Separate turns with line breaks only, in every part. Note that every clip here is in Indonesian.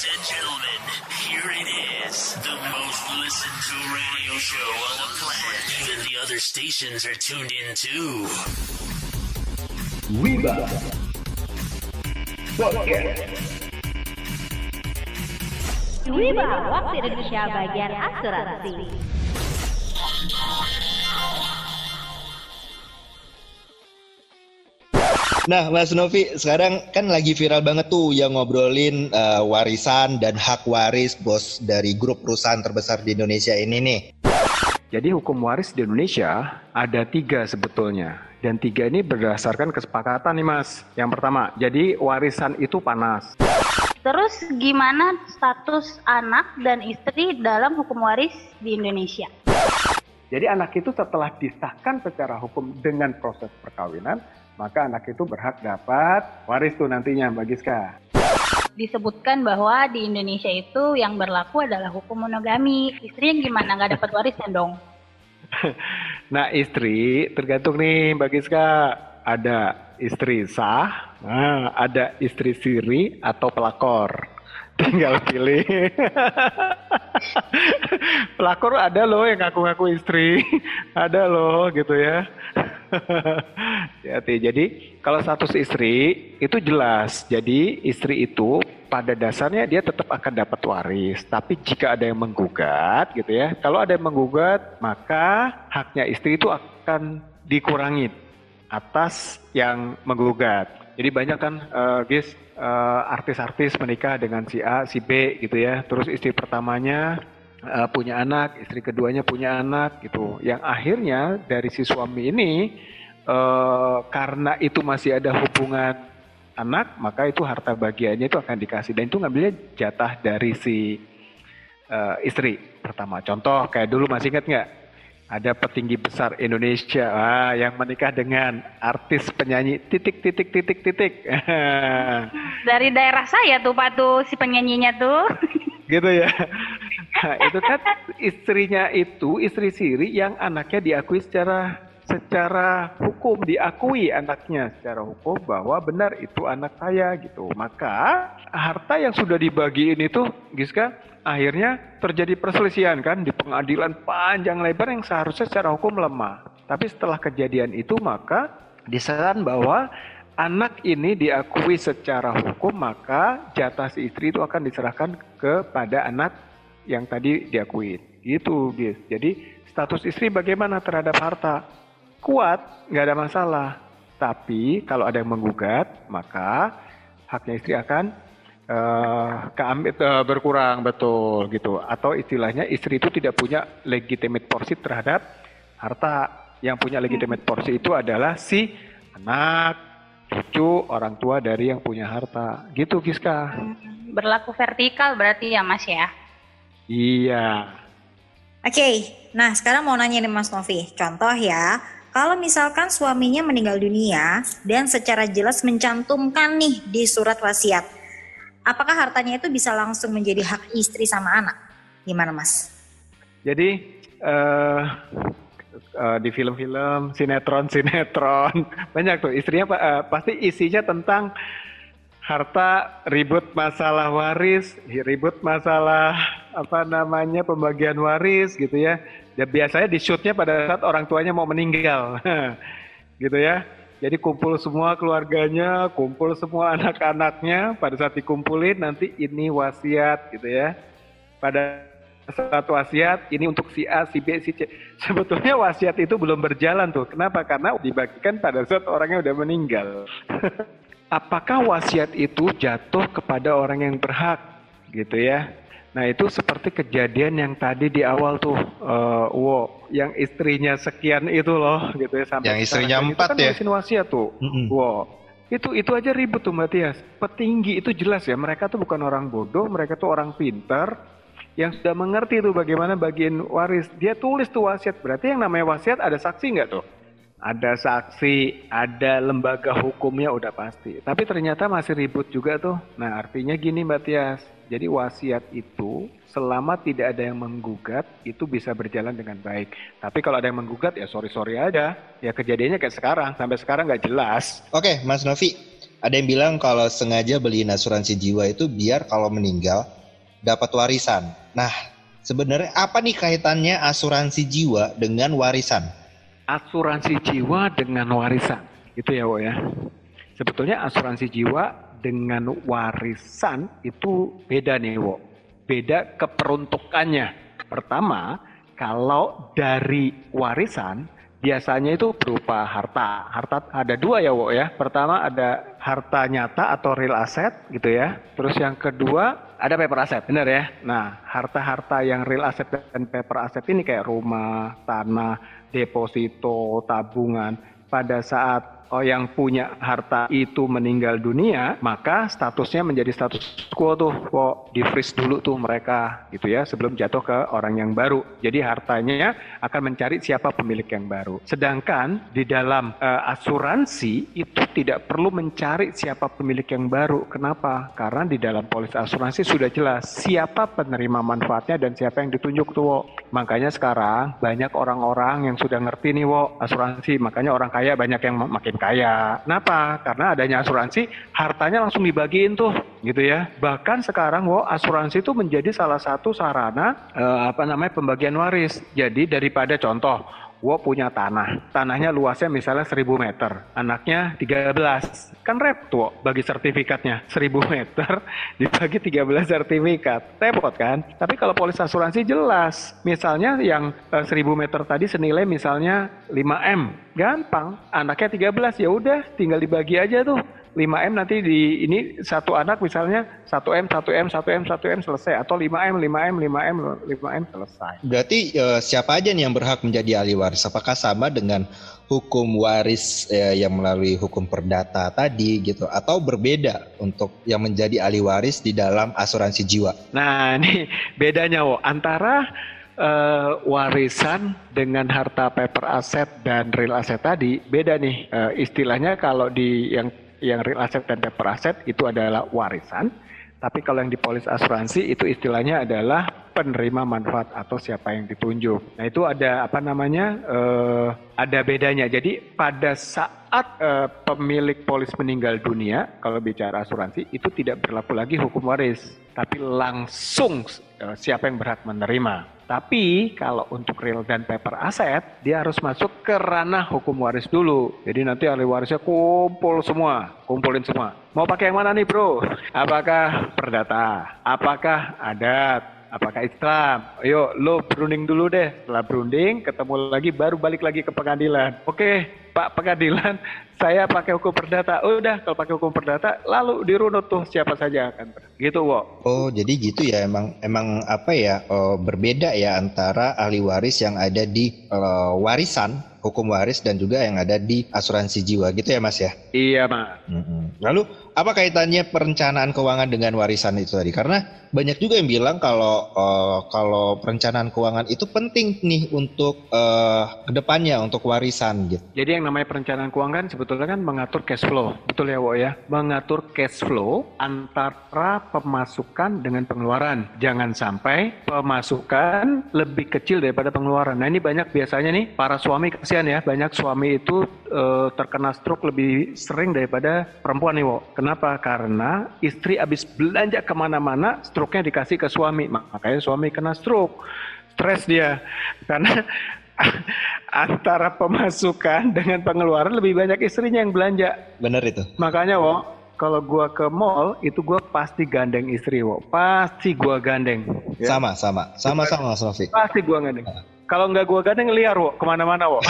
Ladies and gentlemen, here it is. The most listened to radio show on the planet. Even the other stations are tuned in too.
Wiba Podcast
Wiba, waktu Indonesia bagian asuransi.
Nah, Mas Novi, sekarang kan lagi viral banget tuh yang ngobrolin uh, warisan dan hak waris bos dari grup perusahaan terbesar di Indonesia ini nih.
Jadi hukum waris di Indonesia ada tiga sebetulnya. Dan tiga ini berdasarkan kesepakatan nih mas. Yang pertama, jadi warisan itu panas.
Terus gimana status anak dan istri dalam hukum waris di Indonesia?
Jadi anak itu setelah disahkan secara hukum dengan proses perkawinan, maka anak itu berhak dapat waris tuh nantinya Mbak Giska.
Disebutkan bahwa di Indonesia itu yang berlaku adalah hukum monogami. Istri yang gimana nggak dapat warisan dong?
Nah istri tergantung nih Mbak Giska. Ada istri sah, nah, ada istri siri atau pelakor. Tinggal pilih. pelakor ada loh yang ngaku-ngaku istri. ada loh gitu ya. Hati. Jadi kalau status istri itu jelas. Jadi istri itu pada dasarnya dia tetap akan dapat waris. Tapi jika ada yang menggugat gitu ya. Kalau ada yang menggugat maka haknya istri itu akan dikurangi atas yang menggugat. Jadi banyak kan uh, guys uh, artis-artis menikah dengan si A, si B gitu ya. Terus istri pertamanya uh, punya anak, istri keduanya punya anak gitu. Yang akhirnya dari si suami ini uh, karena itu masih ada hubungan anak, maka itu harta bagiannya itu akan dikasih dan itu ngambilnya jatah dari si uh, istri pertama. Contoh kayak dulu masih ingat nggak? Ada petinggi besar Indonesia ah, yang menikah dengan artis penyanyi titik titik titik titik.
Dari daerah saya tuh Pak tuh si penyanyinya tuh.
gitu ya. Nah, itu kan istrinya itu istri siri yang anaknya diakui secara secara hukum diakui anaknya secara hukum bahwa benar itu anak saya gitu. Maka harta yang sudah dibagiin itu Giska akhirnya terjadi perselisihan kan di pengadilan panjang lebar yang seharusnya secara hukum lemah. Tapi setelah kejadian itu maka disaran bahwa anak ini diakui secara hukum maka jatah si istri itu akan diserahkan kepada anak yang tadi diakui. Gitu, guys. Jadi status istri bagaimana terhadap harta? Kuat, nggak ada masalah. Tapi kalau ada yang menggugat, maka haknya istri akan uh, keambil, uh, berkurang betul gitu. Atau istilahnya istri itu tidak punya legitimate porsi terhadap harta. Yang punya legitimate porsi itu adalah si anak, cucu, orang tua dari yang punya harta. Gitu Giska.
Berlaku vertikal berarti ya Mas ya?
Iya.
Oke, nah sekarang mau nanya nih Mas Novi. Contoh ya, kalau misalkan suaminya meninggal dunia dan secara jelas mencantumkan nih di surat wasiat, apakah hartanya itu bisa langsung menjadi hak istri sama anak? Gimana Mas?
Jadi uh, uh, di film-film sinetron-sinetron banyak tuh istrinya uh, pasti isinya tentang harta ribut masalah waris, ribut masalah apa namanya pembagian waris gitu ya. Dan biasanya di shootnya pada saat orang tuanya mau meninggal, gitu ya. Jadi kumpul semua keluarganya, kumpul semua anak-anaknya. Pada saat dikumpulin nanti ini wasiat gitu ya. Pada saat wasiat ini untuk si A, si B, si C. Sebetulnya wasiat itu belum berjalan tuh. Kenapa? Karena dibagikan pada saat orangnya udah meninggal. Apakah wasiat itu jatuh kepada orang yang berhak? Gitu ya. Nah itu seperti kejadian yang tadi di awal tuh, uh, wo, yang istrinya sekian itu loh, gitu ya sampai
yang istrinya empat
itu
ya,
kan wasiat tuh, mm -mm. wo, itu itu aja ribet tuh Mbak Tias. Petinggi itu jelas ya, mereka tuh bukan orang bodoh, mereka tuh orang pintar, yang sudah mengerti tuh bagaimana bagian waris. Dia tulis tuh wasiat. Berarti yang namanya wasiat ada saksi nggak tuh? Ada saksi, ada lembaga hukumnya udah pasti. Tapi ternyata masih ribut juga tuh. Nah artinya gini Mbak Tias. Jadi wasiat itu selama tidak ada yang menggugat itu bisa berjalan dengan baik. Tapi kalau ada yang menggugat ya sorry-sorry aja. Ya kejadiannya kayak sekarang. Sampai sekarang nggak jelas.
Oke Mas Novi. ada yang bilang kalau sengaja beliin asuransi jiwa itu biar kalau meninggal dapat warisan. Nah, sebenarnya apa nih kaitannya asuransi jiwa dengan warisan?
Asuransi jiwa dengan warisan. Itu ya, Wo ya. Sebetulnya asuransi jiwa dengan warisan itu beda nih, Wo. Beda keperuntukannya. Pertama, kalau dari warisan biasanya itu berupa harta. Harta ada dua ya, Wo ya. Pertama ada harta nyata atau real asset gitu ya. Terus yang kedua ada paper asset, benar ya. Nah, harta-harta yang real asset dan paper asset ini kayak rumah, tanah, deposito, tabungan. Pada saat yang punya harta itu meninggal dunia, maka statusnya menjadi status quo tuh, kok di freeze dulu tuh mereka gitu ya sebelum jatuh ke orang yang baru. Jadi hartanya akan mencari siapa pemilik yang baru. Sedangkan di dalam uh, asuransi itu tidak perlu mencari siapa pemilik yang baru. Kenapa? Karena di dalam polis asuransi sudah jelas siapa penerima manfaatnya dan siapa yang ditunjuk tuh. Wo. Makanya sekarang banyak orang-orang yang sudah ngerti nih wo asuransi. Makanya orang kaya banyak yang makin kaya. Kenapa? Karena adanya asuransi, hartanya langsung dibagiin tuh, gitu ya. Bahkan sekarang, wo, asuransi itu menjadi salah satu sarana eh, apa namanya pembagian waris. Jadi daripada contoh, Wo punya tanah, tanahnya luasnya misalnya 1000 meter, anaknya 13. Kan repot bagi sertifikatnya, 1000 meter dibagi 13 sertifikat. Repot kan? Tapi kalau polis asuransi jelas, misalnya yang eh, 1000 meter tadi senilai misalnya 5M, gampang. Anaknya 13 ya udah tinggal dibagi aja tuh 5M nanti di ini satu anak misalnya 1M, 1M, 1M, 1M selesai atau 5M, 5M, 5M, 5M selesai.
Berarti e, siapa aja nih yang berhak menjadi ahli waris? Apakah sama dengan hukum waris e, yang melalui hukum perdata tadi gitu atau berbeda untuk yang menjadi ahli waris di dalam asuransi jiwa?
Nah, ini bedanya wo antara uh, warisan dengan harta paper aset dan real asset tadi beda nih uh, istilahnya kalau di yang yang real asset dan paper asset itu adalah warisan. Tapi kalau yang di polis asuransi itu istilahnya adalah penerima manfaat atau siapa yang ditunjuk. Nah itu ada apa namanya uh, ada bedanya. Jadi pada saat uh, pemilik polis meninggal dunia, kalau bicara asuransi itu tidak berlaku lagi hukum waris, tapi langsung uh, siapa yang berhak menerima. Tapi kalau untuk real dan paper aset, dia harus masuk ke ranah hukum waris dulu. Jadi nanti ahli warisnya kumpul semua, kumpulin semua. Mau pakai yang mana nih bro? Apakah perdata? Apakah adat? Apakah Islam? Ayo lo berunding dulu deh. Setelah berunding, ketemu lagi baru balik lagi ke pengadilan. Oke, Pak Pengadilan, saya pakai hukum perdata. Udah, kalau pakai hukum perdata, lalu dirunut tuh siapa saja akan gitu, Wo.
Oh, jadi gitu ya. Emang emang apa ya? Oh, berbeda ya antara ahli waris yang ada di uh, warisan hukum waris dan juga yang ada di asuransi jiwa. Gitu ya mas ya?
Iya mas
mm-hmm. lalu apa kaitannya perencanaan keuangan dengan warisan itu tadi? Karena banyak juga yang bilang kalau uh, kalau perencanaan keuangan itu penting nih untuk uh, ke depannya untuk warisan gitu.
Jadi yang namanya perencanaan keuangan sebetulnya kan mengatur cash flow. Betul ya Wo ya? Mengatur cash flow antara pemasukan dengan pengeluaran. Jangan sampai pemasukan lebih kecil daripada pengeluaran. Nah ini banyak biasanya nih para suami kasihan ya, banyak suami itu uh, terkena stroke lebih sering daripada perempuan nih, Wo. Kenapa? Karena istri habis belanja ke mana-mana, stroke-nya dikasih ke suami. Makanya suami kena stroke. Stres dia. Karena antara pemasukan dengan pengeluaran lebih banyak istrinya yang belanja.
Benar itu.
Makanya, Wo, kalau gua ke mall itu gua pasti gandeng istri, Wo. Pasti gua gandeng.
Ya. Sama, sama. Sama-sama, Mas Novi.
Pasti gua gandeng. Kalau nggak gua gandeng liar, wo, ke mana-mana, wo.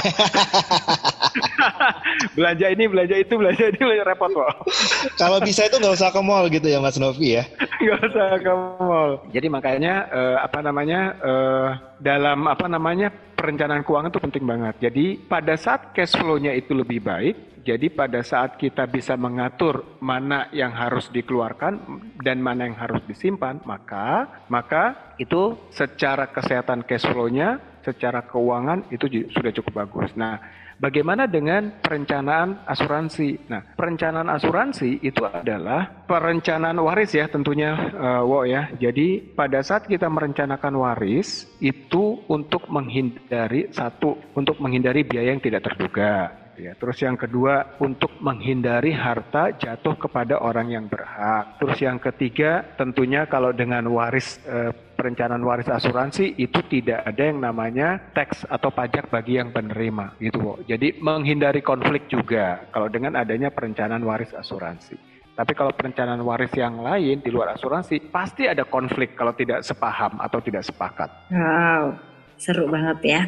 belanja ini, belanja itu, belanja ini, belanja repot, wo.
Kalau bisa itu nggak usah ke mall gitu ya, Mas Novi ya?
Nggak usah ke mall. Jadi makanya uh, apa namanya uh, dalam apa namanya perencanaan keuangan itu penting banget. Jadi pada saat cash flow-nya itu lebih baik, jadi pada saat kita bisa mengatur mana yang harus dikeluarkan dan mana yang harus disimpan, maka maka itu secara kesehatan cash flow-nya secara keuangan itu sudah cukup bagus. Nah, bagaimana dengan perencanaan asuransi? Nah, perencanaan asuransi itu adalah perencanaan waris ya tentunya, uh, Wo ya. Jadi pada saat kita merencanakan waris itu untuk menghindari satu, untuk menghindari biaya yang tidak terduga ya. Terus yang kedua untuk menghindari harta jatuh kepada orang yang berhak. Terus yang ketiga tentunya kalau dengan waris eh, perencanaan waris asuransi itu tidak ada yang namanya tax atau pajak bagi yang penerima gitu. Jadi menghindari konflik juga kalau dengan adanya perencanaan waris asuransi. Tapi kalau perencanaan waris yang lain di luar asuransi pasti ada konflik kalau tidak sepaham atau tidak sepakat.
Wow, seru banget ya.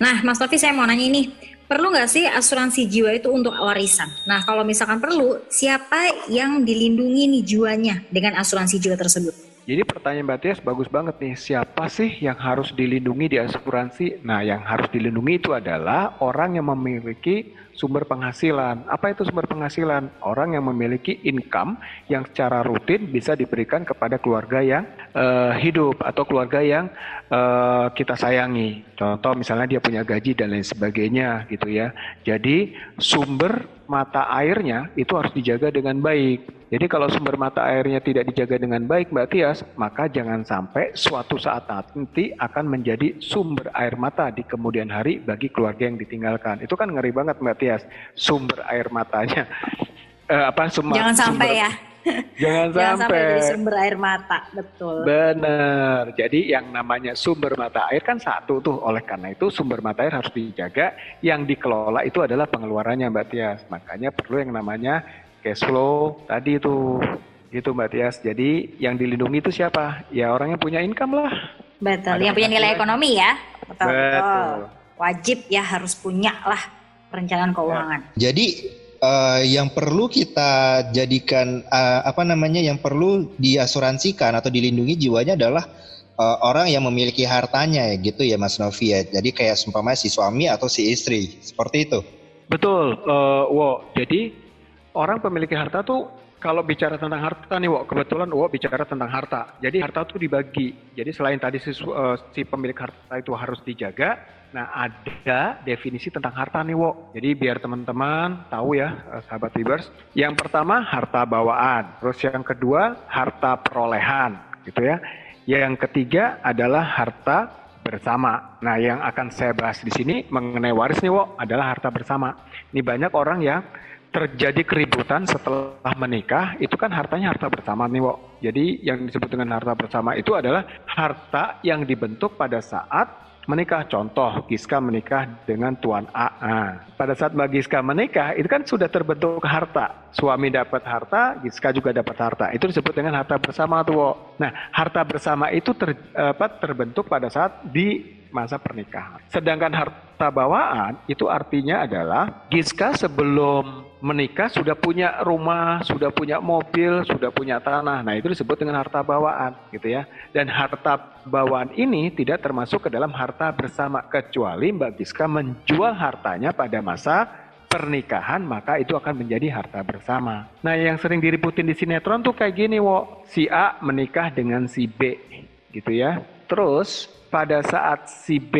Nah, Mas Novi saya mau nanya ini, perlu nggak sih asuransi jiwa itu untuk warisan? Nah, kalau misalkan perlu, siapa yang dilindungi nih jiwanya dengan asuransi jiwa tersebut?
Jadi pertanyaan Mbak Tias bagus banget nih. Siapa sih yang harus dilindungi di asuransi? Nah, yang harus dilindungi itu adalah orang yang memiliki sumber penghasilan. Apa itu sumber penghasilan? Orang yang memiliki income yang secara rutin bisa diberikan kepada keluarga yang uh, hidup atau keluarga yang uh, kita sayangi. Contoh misalnya dia punya gaji dan lain sebagainya gitu ya. Jadi sumber mata airnya itu harus dijaga dengan baik. Jadi kalau sumber mata airnya tidak dijaga dengan baik Mbak Tias, maka jangan sampai suatu saat nanti akan menjadi sumber air mata di kemudian hari bagi keluarga yang ditinggalkan. Itu kan ngeri banget Mbak Tias, sumber air matanya.
Eh, apa sumber, Jangan sampai ya.
Jangan, Jangan sampai. sampai
jadi sumber air mata, betul.
Benar. Jadi yang namanya sumber mata air kan satu tuh. Oleh karena itu sumber mata air harus dijaga. Yang dikelola itu adalah pengeluarannya Mbak Tias. Makanya perlu yang namanya cash flow tadi itu gitu Mbak Tias. Jadi yang dilindungi itu siapa? Ya orang yang punya income lah.
Betul, Ada yang punya nilai ekonomi ya. Betul, betul. Wajib ya harus punya lah perencanaan keuangan.
Ya. Jadi uh, yang perlu kita jadikan uh, apa namanya yang perlu diasuransikan atau dilindungi jiwanya adalah uh, orang yang memiliki hartanya ya gitu ya Mas Novi ya. Jadi kayak seumpama si suami atau si istri seperti itu.
Betul, uh, wow. Jadi orang pemilik harta tuh kalau bicara tentang harta nih, Wok, kebetulan Wok bicara tentang harta. Jadi harta tuh dibagi. Jadi selain tadi si, uh, si pemilik harta itu harus dijaga, nah ada definisi tentang harta nih, Wok. Jadi biar teman-teman tahu ya, uh, sahabat Libers. Yang pertama harta bawaan, terus yang kedua harta perolehan, gitu ya. Yang ketiga adalah harta bersama. Nah, yang akan saya bahas di sini mengenai waris nih, Wok, adalah harta bersama. Ini banyak orang yang terjadi keributan setelah menikah itu kan hartanya harta bersama nih Wok. Jadi yang disebut dengan harta bersama itu adalah harta yang dibentuk pada saat menikah. Contoh, Giska menikah dengan Tuan A. Nah, pada saat Mbak Giska menikah, itu kan sudah terbentuk harta. Suami dapat harta, Giska juga dapat harta. Itu disebut dengan harta bersama tuh. Wok. Nah, harta bersama itu ter, apa, terbentuk pada saat di masa pernikahan. Sedangkan harta bawaan itu artinya adalah Giska sebelum menikah sudah punya rumah, sudah punya mobil, sudah punya tanah. Nah, itu disebut dengan harta bawaan, gitu ya. Dan harta bawaan ini tidak termasuk ke dalam harta bersama kecuali Mbak Giska menjual hartanya pada masa pernikahan, maka itu akan menjadi harta bersama. Nah, yang sering diributin di sinetron tuh kayak gini, wo. Si A menikah dengan si B, gitu ya. Terus pada saat si B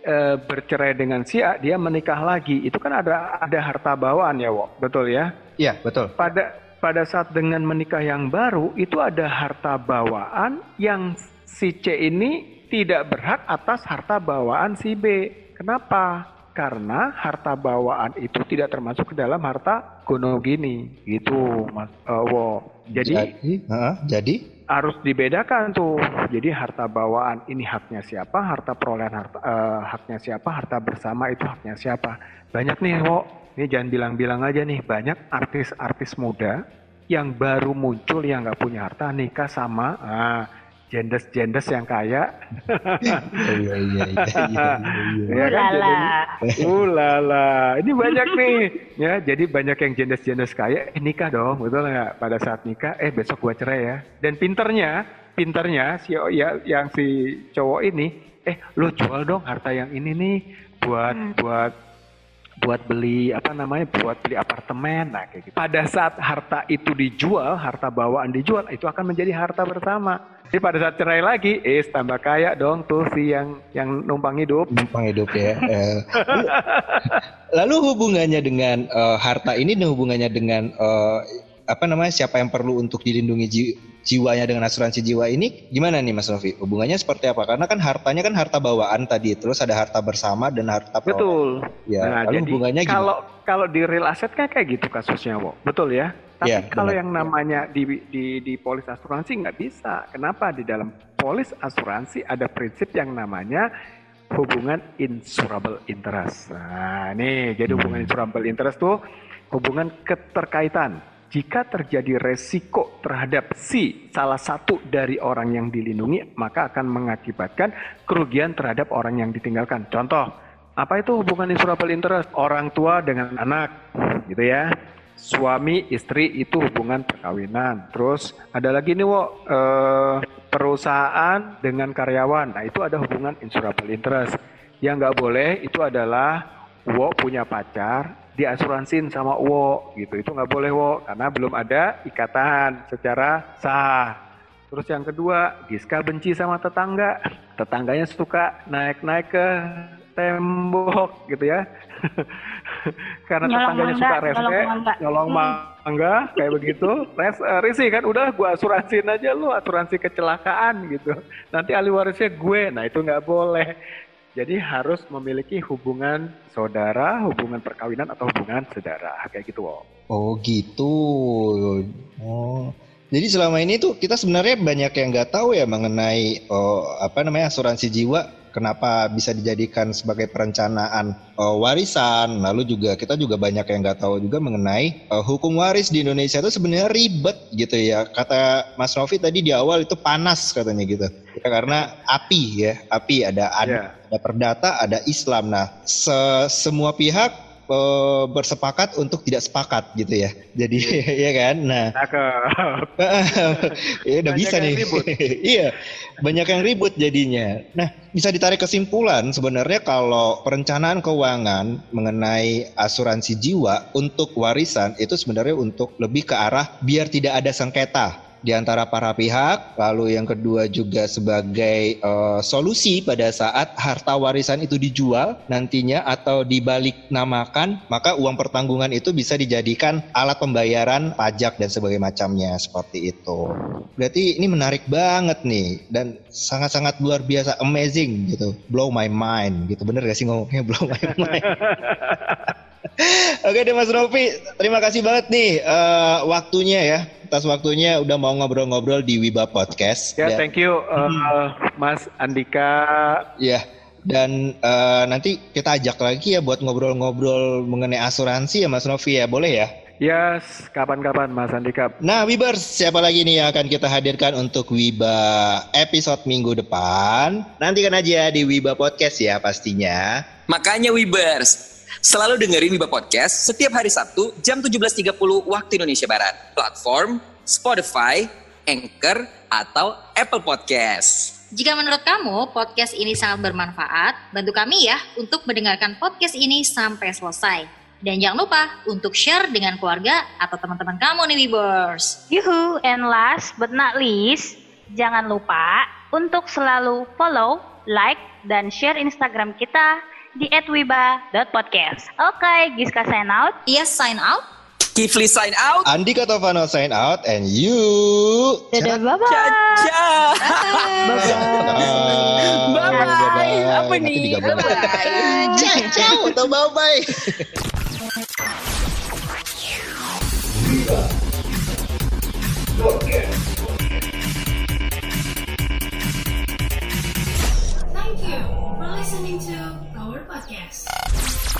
e, bercerai dengan si A, dia menikah lagi. Itu kan ada ada harta bawaan ya, Wok. Betul ya?
Iya, betul.
Pada pada saat dengan menikah yang baru itu ada harta bawaan yang si C ini tidak berhak atas harta bawaan si B. Kenapa? Karena harta bawaan itu tidak termasuk ke dalam harta gonogini, gitu, Mas uh, Wo. Jadi,
jadi, uh, jadi
harus dibedakan tuh. Jadi harta bawaan ini haknya siapa, harta perolehan harta uh, haknya siapa, harta bersama itu haknya siapa. Banyak nih, wo. Ini jangan bilang-bilang aja nih, banyak artis-artis muda yang baru muncul yang nggak punya harta nikah sama ah, jendes-jendes yang kaya. Iya iya iya
iya. Ya kan jadi
ulala. Ini banyak nih ya. Jadi banyak yang jendes-jendes kaya eh, nikah dong, betul nggak? Pada saat nikah eh besok gua cerai ya. Dan pinternya, pinternya si ya yang si cowok ini eh lo jual dong harta yang ini nih buat hmm. buat buat beli apa namanya buat beli apartemen nah kayak gitu. Pada saat harta itu dijual, harta bawaan dijual, itu akan menjadi harta bersama. Jadi pada saat cerai lagi, eh tambah kaya dong tuh si yang yang numpang hidup.
Numpang hidup ya. Eh, lalu hubungannya dengan uh, harta ini dan hubungannya dengan uh, apa namanya siapa yang perlu untuk dilindungi jiwanya dengan asuransi jiwa ini gimana nih Mas Novi? Hubungannya seperti apa? Karena kan hartanya kan harta bawaan tadi, terus ada harta bersama dan harta perolehan.
Betul.
Ya,
nah,
lalu
jadi
hubungannya gimana?
kalau kalau di real asset kan kayak gitu kasusnya, Wo. Betul ya? Tapi
Iya,
kalau
benar.
yang namanya di di di polis asuransi nggak bisa. Kenapa? Di dalam polis asuransi ada prinsip yang namanya hubungan insurable interest. Nah, nih, jadi hubungan
Hmm.
insurable interest tuh hubungan keterkaitan. Jika terjadi resiko terhadap si salah satu dari orang yang dilindungi, maka akan mengakibatkan kerugian terhadap orang yang ditinggalkan. Contoh, apa itu hubungan insurable interest? Orang tua dengan anak, gitu ya. Suami istri itu hubungan perkawinan. Terus ada lagi nih, wo, eh, perusahaan dengan karyawan. Nah itu ada hubungan insurable interest. Yang nggak boleh itu adalah wo punya pacar diasuransin sama wo gitu. Itu nggak boleh wo karena belum ada ikatan secara sah. Terus yang kedua, Giska benci sama tetangga. Tetangganya suka naik-naik ke tembok gitu ya. Karena
Nyolong
tetangganya
mangga,
suka
nyolong mangga.
nyolong
Hmm.
mangga kayak begitu. Res, eh, risih kan udah gua asuransiin aja lu asuransi kecelakaan gitu. Nanti ahli warisnya gue. Nah, itu nggak boleh. Jadi harus memiliki hubungan saudara, hubungan perkawinan atau hubungan saudara kayak gitu, Wo.
Oh gitu. Oh. Jadi selama ini tuh kita sebenarnya banyak yang nggak tahu ya mengenai oh, apa namanya asuransi jiwa. Kenapa bisa dijadikan sebagai perencanaan oh, warisan? Lalu juga kita juga banyak yang nggak tahu juga mengenai oh, hukum waris di Indonesia itu sebenarnya ribet gitu ya. Kata Mas Novi tadi di awal itu panas katanya gitu. Ya, karena api ya, api ada ada,
Iya.
ada perdata, ada Islam. Nah, se- semua pihak eh, bersepakat untuk tidak sepakat gitu ya. Jadi ya kan. Nah, ya udah
Banyak
bisa nih. iya, banyak yang ribut jadinya. Nah, bisa ditarik kesimpulan sebenarnya kalau perencanaan keuangan mengenai asuransi jiwa untuk warisan itu sebenarnya untuk lebih ke arah biar tidak ada sengketa di antara para pihak. Lalu yang kedua juga sebagai eh, solusi pada saat harta warisan itu dijual nantinya atau dibalik namakan, maka uang pertanggungan itu bisa dijadikan alat pembayaran pajak dan sebagainya macamnya seperti itu. Berarti ini menarik banget nih dan sangat-sangat luar biasa amazing gitu. Blow my mind gitu. Bener gak sih ngomongnya blow my mind? Oke deh Mas Rofi, terima kasih banget nih eh, waktunya ya. Atas waktunya udah mau ngobrol-ngobrol di Wiba Podcast.
Ya,
Dan-
thank you uh, Mas Andika.
Ya, dan eh, nanti kita ajak lagi ya buat ngobrol-ngobrol mengenai asuransi ya Mas Novi ya, boleh ya?
Yes, kapan-kapan Mas Andika.
Nah, Wibers, siapa lagi nih yang akan kita hadirkan untuk Wiba episode minggu depan? Nantikan aja di Wiba Podcast ya pastinya.
Makanya Wibers, selalu dengerin Wiba Podcast setiap hari Sabtu jam 17.30 waktu Indonesia Barat. Platform Spotify, Anchor, atau Apple Podcast.
Jika menurut kamu podcast ini sangat bermanfaat, bantu kami ya untuk mendengarkan podcast ini sampai selesai. Dan jangan lupa untuk share dengan keluarga atau teman-teman kamu nih Wibers.
Yuhu, and last but not least, jangan lupa untuk selalu follow, like, dan share Instagram kita di @wiba.podcast. Oke, Giska sign out.
Yes, sign out.
Kifli sign out.
Andika Tovano sign out and you
Dadah, bye-bye.
Caca.
Bye
Bye-bye. Apa
Nanti
nih?
digabung.
Bye-bye.
Ciao, ciao, atau bye bye. Podcast.